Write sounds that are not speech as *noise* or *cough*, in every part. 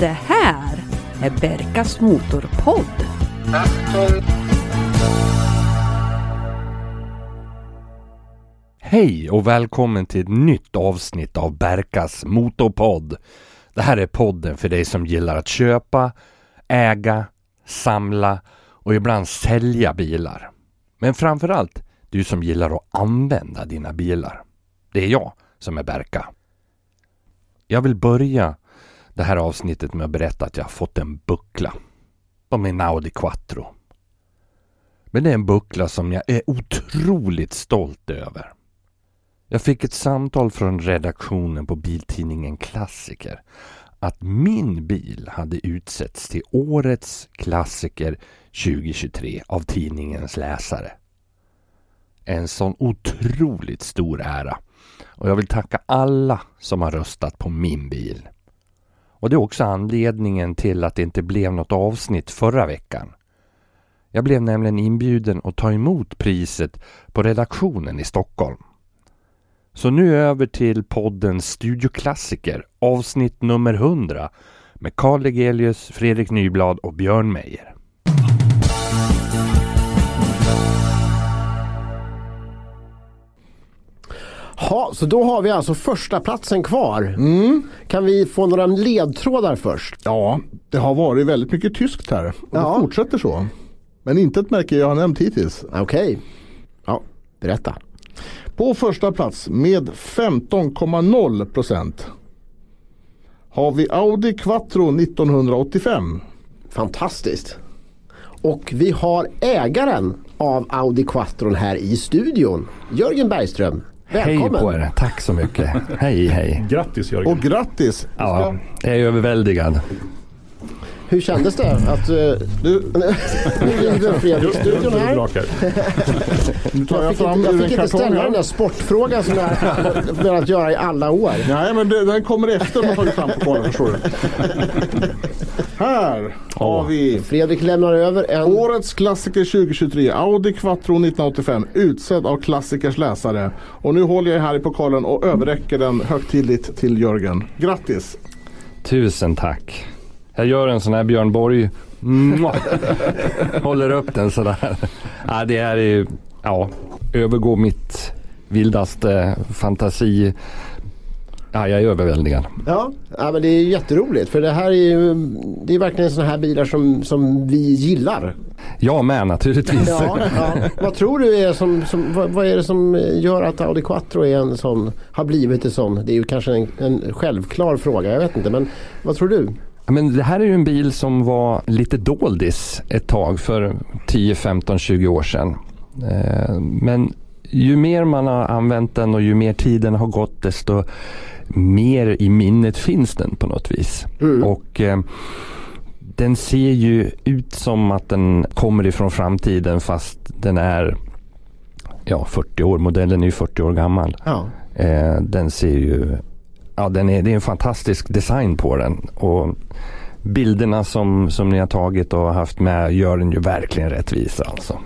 Det här är Berkas Motorpodd. Hej och välkommen till ett nytt avsnitt av Berkas Motorpodd. Det här är podden för dig som gillar att köpa, äga, samla och ibland sälja bilar. Men framförallt du som gillar att använda dina bilar. Det är jag som är Berka. Jag vill börja det här avsnittet med att berätta att jag har fått en buckla på min Audi Quattro. Men det är en buckla som jag är otroligt stolt över. Jag fick ett samtal från redaktionen på biltidningen Klassiker att min bil hade utsetts till Årets klassiker 2023 av tidningens läsare. En sån otroligt stor ära. Och jag vill tacka alla som har röstat på min bil. Och det är också anledningen till att det inte blev något avsnitt förra veckan. Jag blev nämligen inbjuden att ta emot priset på redaktionen i Stockholm. Så nu över till podden Studioklassiker avsnitt nummer 100 med Carl Legelius, Fredrik Nyblad och Björn Meijer. Ha, så då har vi alltså första platsen kvar. Mm. Kan vi få några ledtrådar först? Ja, det har varit väldigt mycket tyskt här. Och Ja. det fortsätter så. Men inte ett märke jag har nämnt hittills. Okej. Ja, berätta. På första plats med 15,0 procent har vi Audi Quattro 1985. Fantastiskt. Och vi har ägaren av Audi Quattron här i studion. Jörgen Bergström. Välkommen. Hej på er! Tack så mycket! hej hej! Grattis Jörgen! Och grattis! Ja, jag är överväldigad. Hur kändes det att uh, Du, *laughs* nu river Fredrik studion här? *laughs* Nu tar Jag fram inte, jag fick en inte ställa den där sportfrågan som jag har velat göra i alla år. Nej men det, den kommer efter man tagit fram pokalen förstår du. Här har vi Fredrik lämnar över en... Årets klassiker 2023 Audi Quattro 1985 utsedd av klassikers läsare. Och nu håller jag här i pokalen och överräcker den högtidligt till Jörgen. Grattis! Tusen tack! Jag gör en sån här Björn Borg. Håller upp den sådär. Ja, det är ju, ja, övergår mitt vildaste fantasi. Ja, jag är överväldigad. Ja, ja men det är jätteroligt för det här är ju det är verkligen sådana här bilar som, som vi gillar. Jag med naturligtvis. Ja, ja. Vad tror du är som, som vad, vad är det som gör att Audi Quattro är en sån, har blivit en sån? Det är ju kanske en, en självklar fråga, jag vet inte men vad tror du? Men det här är ju en bil som var lite doldis ett tag för 10, 15, 20 år sedan. Eh, Men ju mer man har använt den och ju mer tiden har gått desto mer i minnet finns den på något vis. Och eh, den ser ju ut som att den kommer ifrån framtiden fast den är ja, 40 år. Modellen är ju 40 år gammal. Ja. Eh, den ser ju, ja den är, det är en fantastisk design på den. Och bilderna som, som ni har tagit och haft med gör den ju verkligen rättvisa alltså.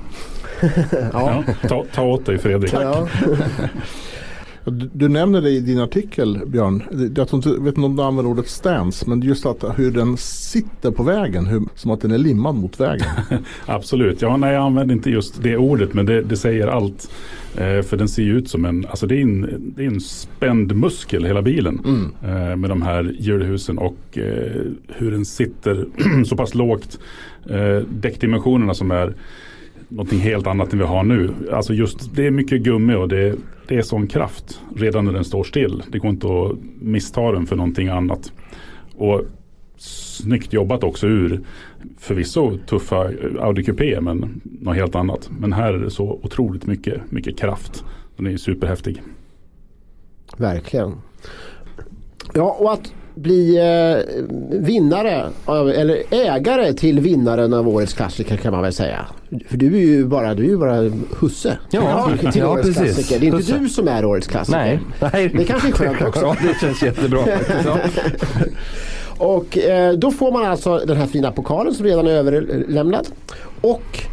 *laughs* Ja, ta, ta åt dig Fredrik. *laughs* Ja. Du, du nämner det i din artikel Björn. Jag tror inte, vet inte om du använder ordet stance men just att hur den sitter på vägen. Hur, som att den är limmad mot vägen. *laughs* Absolut. Ja, nej, jag använder inte just det ordet men det, det säger allt. Eh, för den ser ju ut som en, alltså det är en, det är en spänd muskel hela bilen. Eh, med de här hjulhusen och eh, hur den sitter *clears throat* så pass lågt. Eh, däckdimensionerna som är någonting helt annat än vi har nu. Alltså just det är mycket gummi och det, det är sån kraft redan när den står still. Det går inte att missta den för någonting annat. Och snyggt jobbat också ur förvisso tuffa eh, Audi Coupé men något helt annat. Men här är det så otroligt mycket, mycket kraft. Den är superhäftig. Verkligen. Ja, och att bli eh, vinnare av, eller ägare till vinnaren av årets klassiker kan man väl säga. För du är ju bara, du är ju bara husse. Ja, till ja, årets precis. klassiker. Det är inte Husse. du som är årets klassiker. Nej, nej. Det kanske är skönt också. *laughs* Ja, det känns jättebra faktiskt. Ja. *laughs* Och eh, då får man alltså den här fina pokalen som redan är överlämnad. Och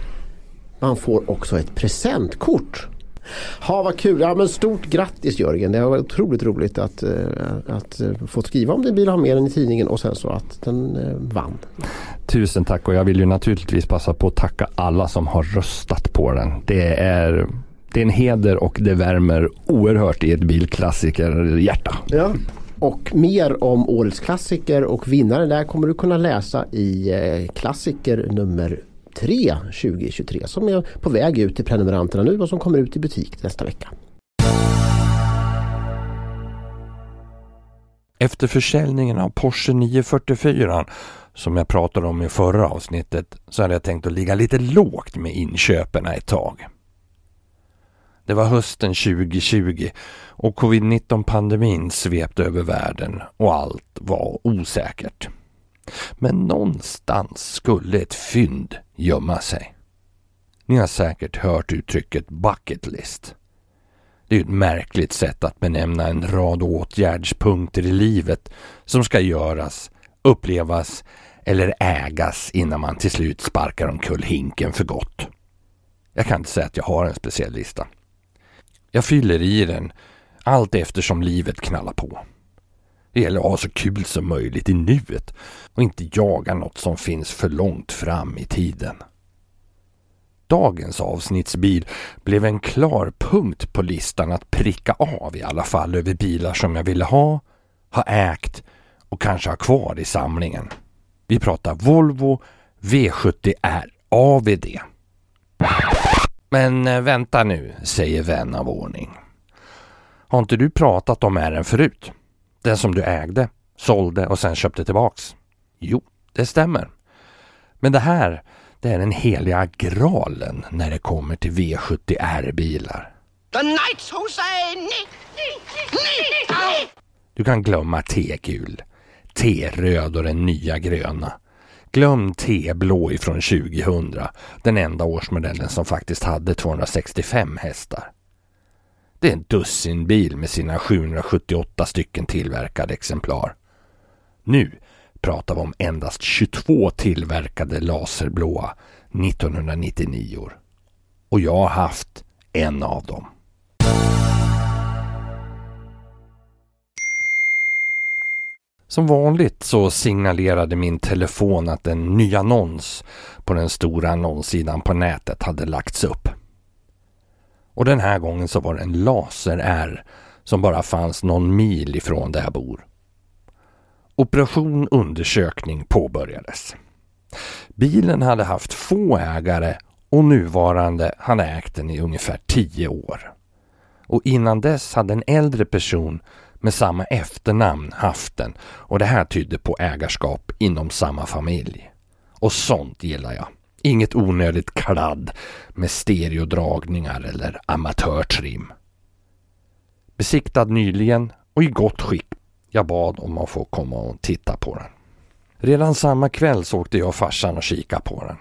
man får också ett presentkort. Ha vad kul. Ja, men stort grattis Jörgen. Det har varit otroligt roligt att, eh, att eh, få skriva om din bil och ha med den i tidningen och sen så att den eh, vann. Tusen tack och jag vill ju naturligtvis passa på att tacka alla som har röstat på den. Det är, det är en heder och det värmer oerhört i ett bilklassikerhjärta. Ja. Och mer om årets klassiker och vinnaren där kommer du kunna läsa i klassiker nummer 3 2023 som är på väg ut till prenumeranterna nu och som kommer ut i butik nästa vecka. Efter försäljningen av Porsche 944 som jag pratade om i förra avsnittet så hade jag tänkt att ligga lite lågt med inköpen ett tag. Det var hösten 2020 och covid-19 pandemin svepte över världen och allt var osäkert. Men någonstans skulle ett fynd gömma sig. Ni har säkert hört uttrycket bucket list. Det är ett märkligt sätt att benämna en rad åtgärdspunkter i livet som ska göras, upplevas eller ägas innan man till slut sparkar omkull hinken för gott. Jag kan inte säga att jag har en speciell lista. Jag fyller i den allt eftersom livet knallar på. Det gäller att ha så kul som möjligt i nuet och inte jaga något som finns för långt fram i tiden. Dagens avsnittsbil blev en klar punkt på listan att pricka av i alla fall över bilar som jag ville ha, ha ägt och kanske ha kvar i samlingen. Vi pratar Volvo V70R AVD. Men eh, vänta nu, säger vän av ordning. Har inte du pratat om ären förut? Den som du ägde, sålde och sen köpte tillbaks? Jo, det stämmer. Men det här, det är den heliga graalen när det kommer till V70R-bilar. The Knights who say ni, ni, ni. Du kan glömma T-gul, T-röd och den nya gröna. Glöm T-blå ifrån 2000, den enda årsmodellen som faktiskt hade 265 hästar. Det är en dussinbil med sina 778 stycken tillverkade exemplar. Nu pratar vi om endast 22 tillverkade laserblåa 1999 Och jag har haft en av dem. Som vanligt så signalerade min telefon att en ny annons på den stora annonssidan på nätet hade lagts upp. Och den här gången så var det en laser-R som bara fanns någon mil ifrån där jag bor. Operation undersökning påbörjades. Bilen hade haft få ägare och nuvarande hade ägt den i ungefär tio år. Och innan dess hade en äldre person med samma efternamn haft den och det här tydde på ägarskap inom samma familj. Och sånt gillar jag. Inget onödigt kladd med stereodragningar eller amatörtrim. Besiktad nyligen och i gott skick. Jag bad om att få komma och titta på den. Redan samma kväll så åkte jag och farsan och kika på den.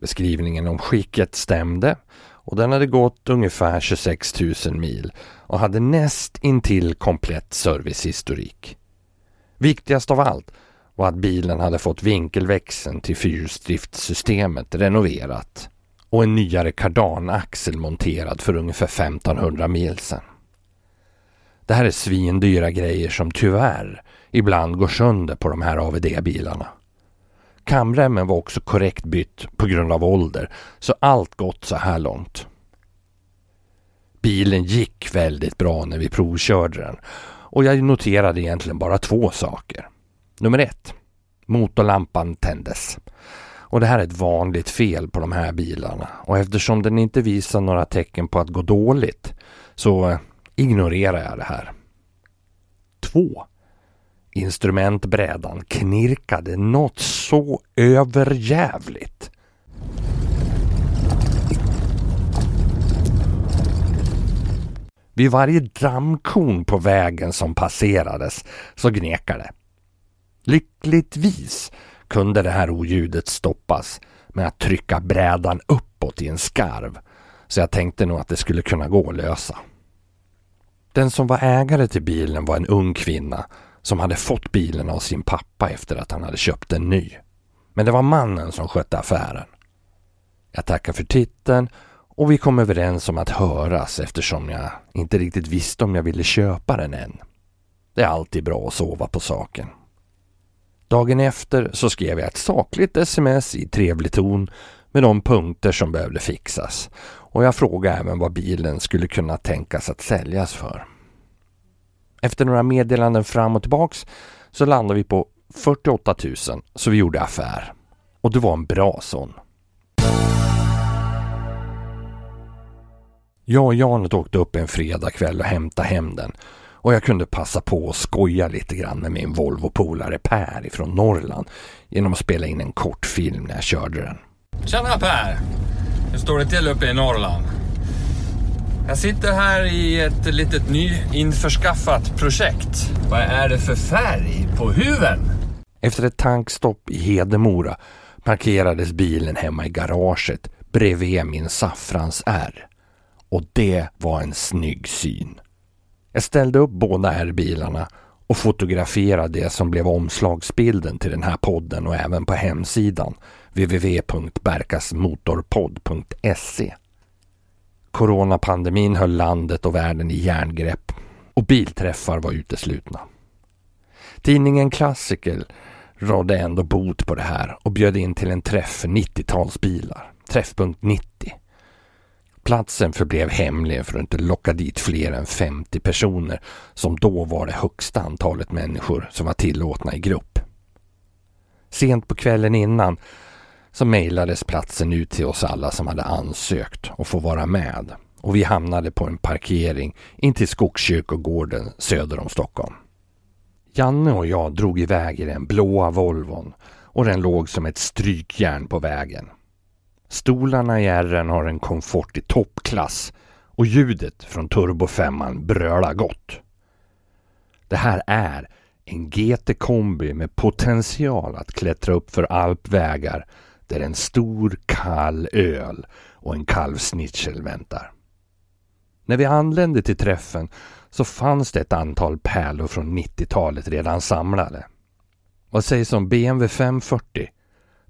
Beskrivningen om skicket stämde och den hade gått ungefär 26 000 mil och hade näst intill komplett servicehistorik. Viktigast av allt och att bilen hade fått vinkelväxeln till fyrhjulsdriftsystemet renoverat och en nyare kardanaxel monterad för ungefär 1500 mil sedan. Det här är svindyra grejer som tyvärr ibland går sönder på de här AVD-bilarna. Kamremmen var också korrekt bytt på grund av ålder, så allt gott så här långt. Bilen gick väldigt bra när vi provkörde den och jag noterade egentligen bara två saker. Nummer ett. Motorlampan tändes. Och det här är ett vanligt fel på de här bilarna och eftersom den inte visar några tecken på att gå dåligt så eh, ignorerar jag det här. 2. Instrumentbrädan knirkade något så överjävligt. Vid varje dammkorn på vägen som passerades så gnekade det. Lyckligtvis kunde det här oljudet stoppas med att trycka brädan uppåt i en skarv så jag tänkte nog att det skulle kunna gå att lösa. Den som var ägare till bilen var en ung kvinna som hade fått bilen av sin pappa efter att han hade köpt en ny. Men det var mannen som skötte affären. Jag tackar för titeln Och vi kom överens om att höras eftersom jag inte riktigt visste om jag ville köpa den än. Det är alltid bra att sova på saken. Dagen efter så skrev jag ett sakligt sms i trevlig ton med de punkter som behövde fixas och jag frågade även vad bilen skulle kunna tänkas att säljas för. Efter några meddelanden fram och tillbaks så landade vi på 48 000 så vi gjorde affär. Och det var en bra sån. Jag och Janet åkte upp en fredagkväll och hämtade hem den och jag kunde passa på att skoja lite grann med min Volvo-polare Per ifrån Norrland genom att spela in en kortfilm när jag körde den. Tjena Per! Hur står det till uppe i Norrland? Jag sitter här i ett litet nyinförskaffat projekt. Vad är det för färg på huven? Efter ett tankstopp i Hedemora parkerades bilen hemma i garaget bredvid min Saffrans R. Och det var en snygg syn. Jag ställde upp båda R-bilarna och fotograferade det som blev omslagsbilden till den här podden och även på hemsidan www.berkasmotorpodd.se. Coronapandemin höll landet och världen i järngrepp och bilträffar var uteslutna. Tidningen Klassiker rådde ändå bot på det här och bjöd in till en träff för 90-talsbilar, Träffpunkt 90. Platsen förblev hemlig för att inte locka dit fler än 50 personer som då var det högsta antalet människor som var tillåtna i grupp. Sent på kvällen innan så mejlades platsen ut till oss alla som hade ansökt och få vara med och vi hamnade på en parkering intill Skogskyrkogården söder om Stockholm. Janne och jag drog iväg i den blåa Volvon och den låg som ett strykjärn på vägen. Stolarna i ärren har en komfort i toppklass och ljudet från turbofemman brölar gott. Det här är en GT-kombi med potential att klättra upp för alpvägar där en stor kall öl och en kalvsnitchel väntar. När vi anlände till träffen så fanns det ett antal pärlor från 90-talet redan samlade. Vad sägs om BMW 540?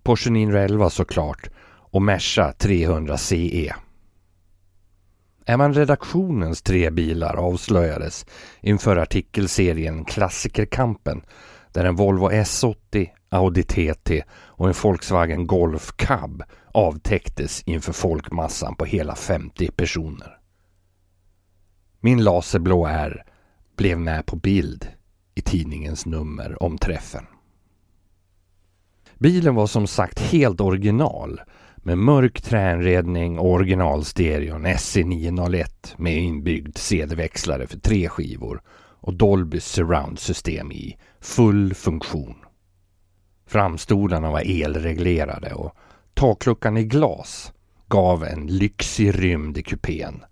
Porsche 911 såklart och Merca 300 CE. Även redaktionens tre bilar avslöjades inför artikelserien Klassikerkampen där en Volvo S80, Audi TT och en Volkswagen Golf Cab avtäcktes inför folkmassan på hela 50 personer. Min laserblå R blev med på bild i tidningens nummer om träffen. Bilen var som sagt helt original med mörk träinredning och originalstereon SC901 med inbyggd CD-växlare för tre skivor och Dolby surround-system i full funktion. Framstolarna var elreglerade och takluckan i glas gav en lyxig rymd i kupén.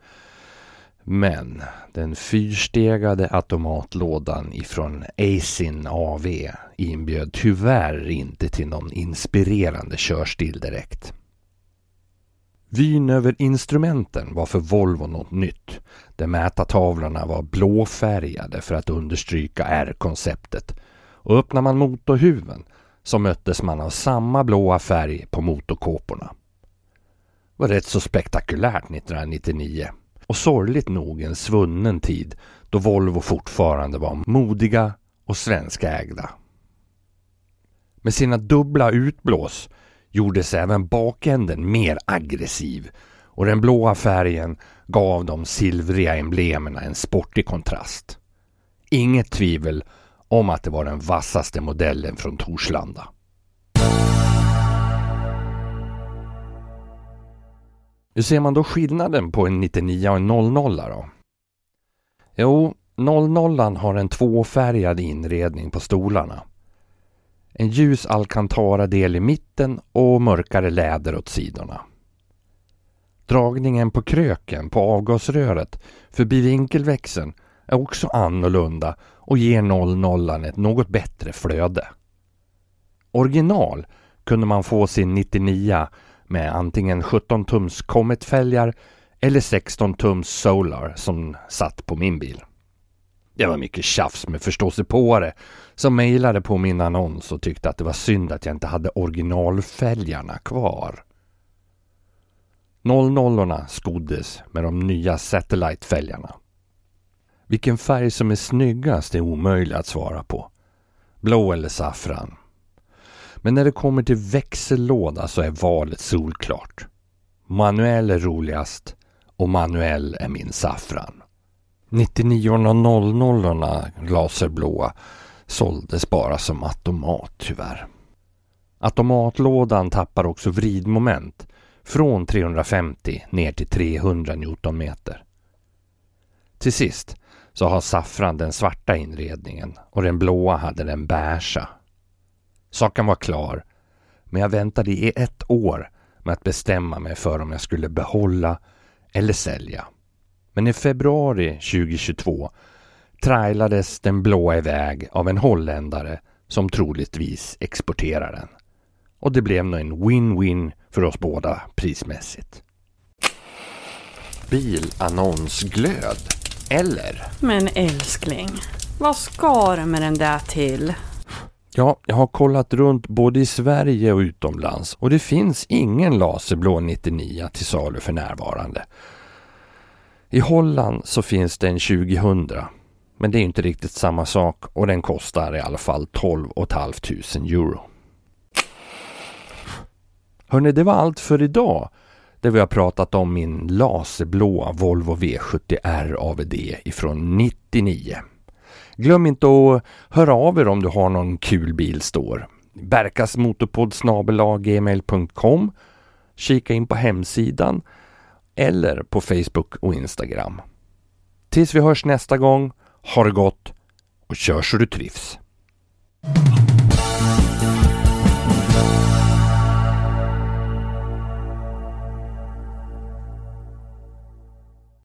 Men den fyrstegade automatlådan ifrån Aisin AV inbjöd tyvärr inte till någon inspirerande körstil direkt. Vyn över instrumenten var för Volvo något nytt. Där mätartavlorna var blåfärgade för att understryka R-konceptet. Och öppnar man motorhuven så möttes man av samma blåa färg på motorkåporna. Det var rätt så spektakulärt 1999 och sorgligt nog en svunnen tid då Volvo fortfarande var modiga och svenskägda. Med sina dubbla utblås gjordes även bakänden mer aggressiv och den blåa färgen gav de silvriga emblemen en sportig kontrast. Inget tvivel om att det var den vassaste modellen från Torslanda. Hur ser man då skillnaden på en 99 och en 00 då? Jo, 00 har en tvåfärgad inredning på stolarna. En ljus Alcantara-del i mitten och mörkare läder åt sidorna. Dragningen på kröken på avgasröret förbi vinkelväxeln är också annorlunda och ger 00 ett något bättre flöde. Original kunde man få sin 99 med antingen 17 tums Comet-fälgar eller 16 tums Solar som satt på min bil. Det var mycket tjafs med förståsigpåare som mejlade på min annons och tyckte att det var synd att jag inte hade originalfälgarna kvar. 00 skoddes med de nya Satellite-fälgarna. Vilken färg som är snyggast är omöjligt att svara på. Blå eller saffran. Men när det kommer till växellåda så är valet solklart. Manuell är roligast och manuell är min saffran. 9900 laserblåa såldes bara som automat tyvärr. Automatlådan tappar också vridmoment från 350 ner till 300 Newtonmeter. Till sist så har saffran den svarta inredningen och den blåa hade den beiga. Saken var klar, men jag väntade i ett år med att bestämma mig för om jag skulle behålla eller sälja. Men i februari 2022 trailades den blåa iväg av en holländare som troligtvis exporterar den. Och det blev nog en win-win för oss båda prismässigt. Bilannonsglöd. Eller? Men älskling, vad ska du med den där till? Ja, jag har kollat runt både i Sverige och utomlands och det finns ingen laserblå 99 till salu för närvarande. I Holland så finns det en 2000 men det är inte riktigt samma sak och den kostar i alla fall 12 500 euro. Hörni, det var allt för idag. Där vi har pratat om min laserblåa Volvo V70R AVD ifrån 99. Glöm inte att höra av er om du har någon kul bil står. Berkasmotorpodd gmail.com Kika in på hemsidan eller på Facebook och Instagram. Tills vi hörs nästa gång, ha det gott och kör så du trivs.